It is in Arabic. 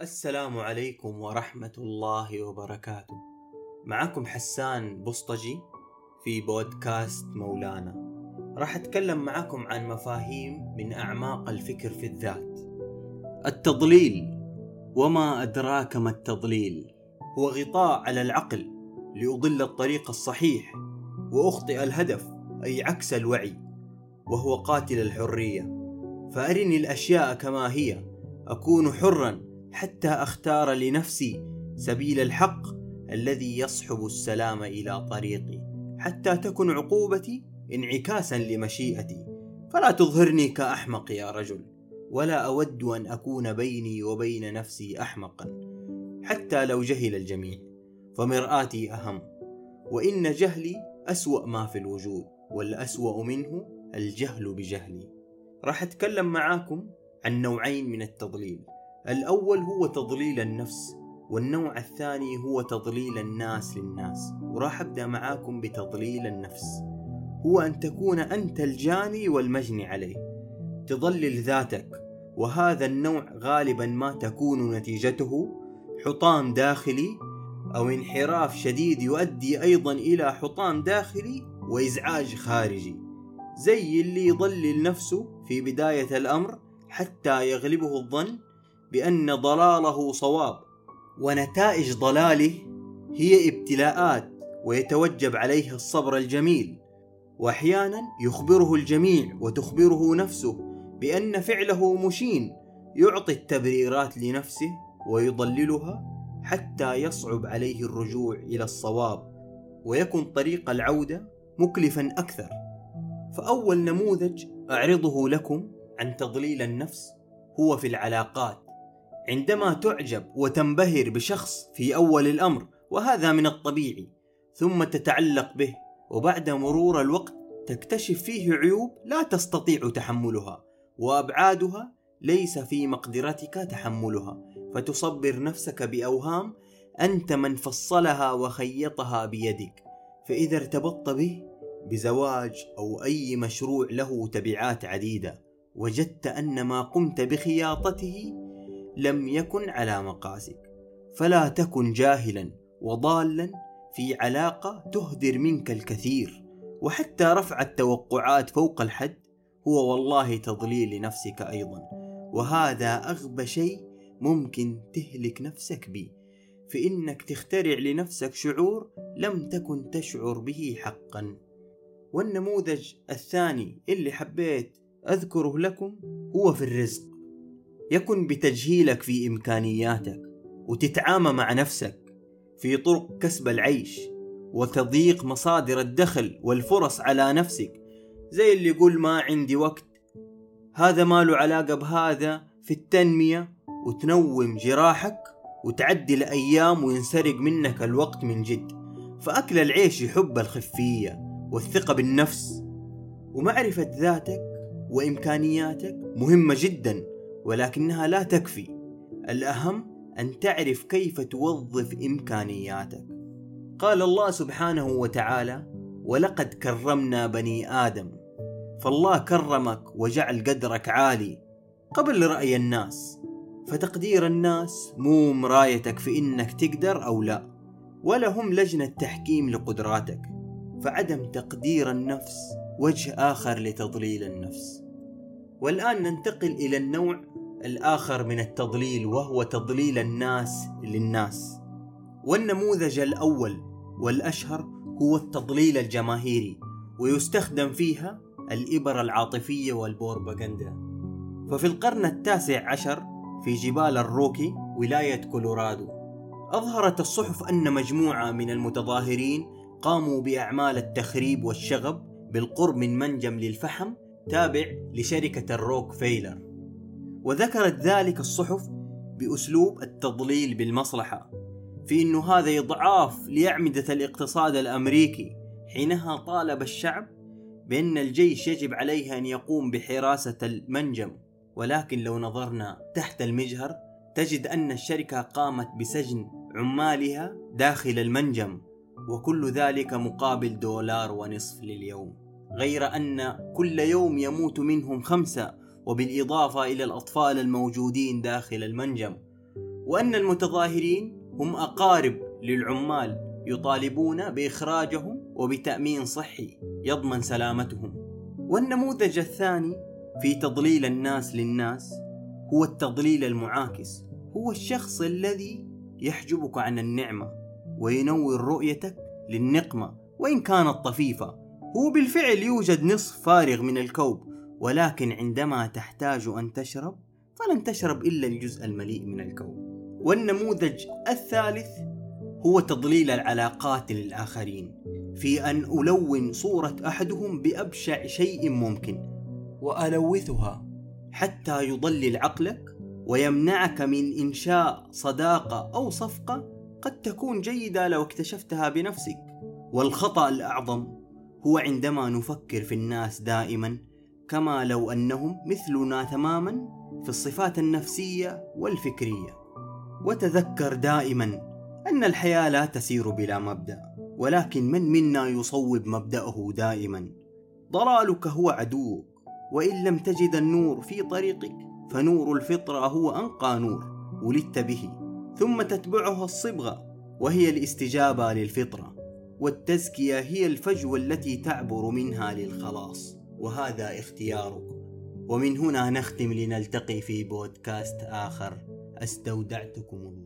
السلام عليكم ورحمة الله وبركاته. معكم حسان بسطجي في بودكاست مولانا. راح أتكلم معكم عن مفاهيم من أعماق الفكر في الذات. التضليل وما أدراك ما التضليل هو غطاء على العقل لأضل الطريق الصحيح وأخطئ الهدف أي عكس الوعي وهو قاتل الحرية فأرني الأشياء كما هي أكون حرا حتى أختار لنفسي سبيل الحق الذي يصحب السلام إلى طريقي حتى تكن عقوبتي انعكاسا لمشيئتي. فلا تظهرني كأحمق يا رجل ولا أود أن أكون بيني وبين نفسي احمقا حتى لو جهل الجميع فمرآتي أهم. وإن جهلي أسوأ ما في الوجود والأسوأ منه الجهل بجهلي. راح أتكلم معاكم عن نوعين من التضليل. الأول هو تضليل النفس والنوع الثاني هو تضليل الناس للناس. وراح أبدأ معاكم بتضليل النفس. هو أن تكون أنت الجاني والمجني عليه. تضلل ذاتك. وهذا النوع غالبا ما تكون نتيجته. حطام داخلي أو انحراف شديد يؤدي أيضا إلى حطام داخلي وإزعاج خارجي. زي اللي يضلل نفسه في بداية الأمر حتى يغلبه الظن بأن ضلاله صواب ونتائج ضلاله هي ابتلاءات ويتوجب عليه الصبر الجميل واحيانا يخبره الجميع وتخبره نفسه بأن فعله مشين يعطي التبريرات لنفسه ويضللها حتى يصعب عليه الرجوع إلى الصواب ويكن طريق العودة مكلفا أكثر. فأول نموذج أعرضه لكم عن تضليل النفس هو في العلاقات. عندما تعجب وتنبهر بشخص في أول الأمر وهذا من الطبيعي ثم تتعلق به وبعد مرور الوقت تكتشف فيه عيوب لا تستطيع تحملها وأبعادها ليس في مقدرتك تحملها فتصبر نفسك بأوهام أنت من فصلها وخيطها بيدك فإذا ارتبطت به بزواج أو أي مشروع له تبعات عديدة وجدت أن ما قمت بخياطته لم يكن على مقاسك. فلا تكن جاهلا وضالا في علاقة تهدر منك الكثير. وحتى رفع التوقعات فوق الحد هو والله تضليل لنفسك أيضا. وهذا أغبى شيء ممكن تهلك نفسك به. فإنك تخترع لنفسك شعور لم تكن تشعر به حقا. والنموذج الثاني اللي حبيت أذكره لكم هو في الرزق. يكن بتجهيلك في إمكانياتك وتتعامى مع نفسك في طرق كسب العيش وتضييق مصادر الدخل والفرص على نفسك زي اللي يقول ما عندي وقت. هذا ما له علاقة بهذا في التنمية وتنوم جراحك وتعدي الأيام وينسرق منك الوقت من جد. فأكل العيش يحب الخفية والثقة بالنفس. ومعرفة ذاتك وإمكانياتك مهمة جدا. ولكنها لا تكفي. الأهم أن تعرف كيف توظف إمكانياتك. قال الله سبحانه وتعالى ولقد كرمنا بني آدم فالله كرمك وجعل قدرك عالي قبل رأي الناس فتقدير الناس مو مرايتك في إنك تقدر أو لا ولا هم لجنة تحكيم لقدراتك فعدم تقدير النفس وجه آخر لتضليل النفس. والآن ننتقل إلى النوع الآخر من التضليل وهو تضليل الناس للناس. والنموذج الأول والأشهر هو التضليل الجماهيري ويستخدم فيها الإبر العاطفية والبروباغندا ففي القرن التاسع عشر في جبال الروكي ولاية كولورادو أظهرت الصحف أن مجموعة من المتظاهرين قاموا بأعمال التخريب والشغب بالقرب من منجم للفحم تابع لشركة الروك فيلر. وذكرت ذلك الصحف بأسلوب التضليل بالمصلحة في أنه هذا إضعاف لأعمدة الاقتصاد الأمريكي حينها طالب الشعب بأن الجيش يجب عليه أن يقوم بحراسة المنجم. ولكن لو نظرنا تحت المجهر تجد أن الشركة قامت بسجن عمالها داخل المنجم وكل ذلك مقابل دولار ونصف لليوم. غير أن كل يوم يموت منهم خمسة وبالإضافة إلى الأطفال الموجودين داخل المنجم. وأن المتظاهرين هم أقارب للعمال يطالبون بإخراجهم وبتأمين صحي يضمن سلامتهم. والنموذج الثاني في تضليل الناس للناس هو التضليل المعاكس. هو الشخص الذي يحجبك عن النعمة وينور رؤيتك للنقمة وإن كانت طفيفة. هو بالفعل يوجد نصف فارغ من الكوب ولكن عندما تحتاج أن تشرب فلن تشرب إلا الجزء المليء من الكوب. والنموذج الثالث هو تضليل العلاقات للآخرين في أن ألون صورة أحدهم بأبشع شيء ممكن. وألوثها. حتى يضلل عقلك ويمنعك من إنشاء صداقة أو صفقة قد تكون جيدة لو اكتشفتها بنفسك. والخطأ الأعظم هو عندما نفكر في الناس دائما كما لو أنهم مثلنا تماما في الصفات النفسية والفكرية. وتذكر دائما أن الحياة لا تسير بلا مبدأ ولكن من منا يصوب مبدأه دائما؟ ضلالك هو عدوك وإن لم تجد النور في طريقك فنور الفطرة هو أنقى نور ولدت به ثم تتبعها الصبغة وهي الاستجابة للفطرة. والتزكية هي الفجوة التي تعبر منها للخلاص وهذا اختيارك. ومن هنا نختم لنلتقي في بودكاست آخر. أستودعتكم الله.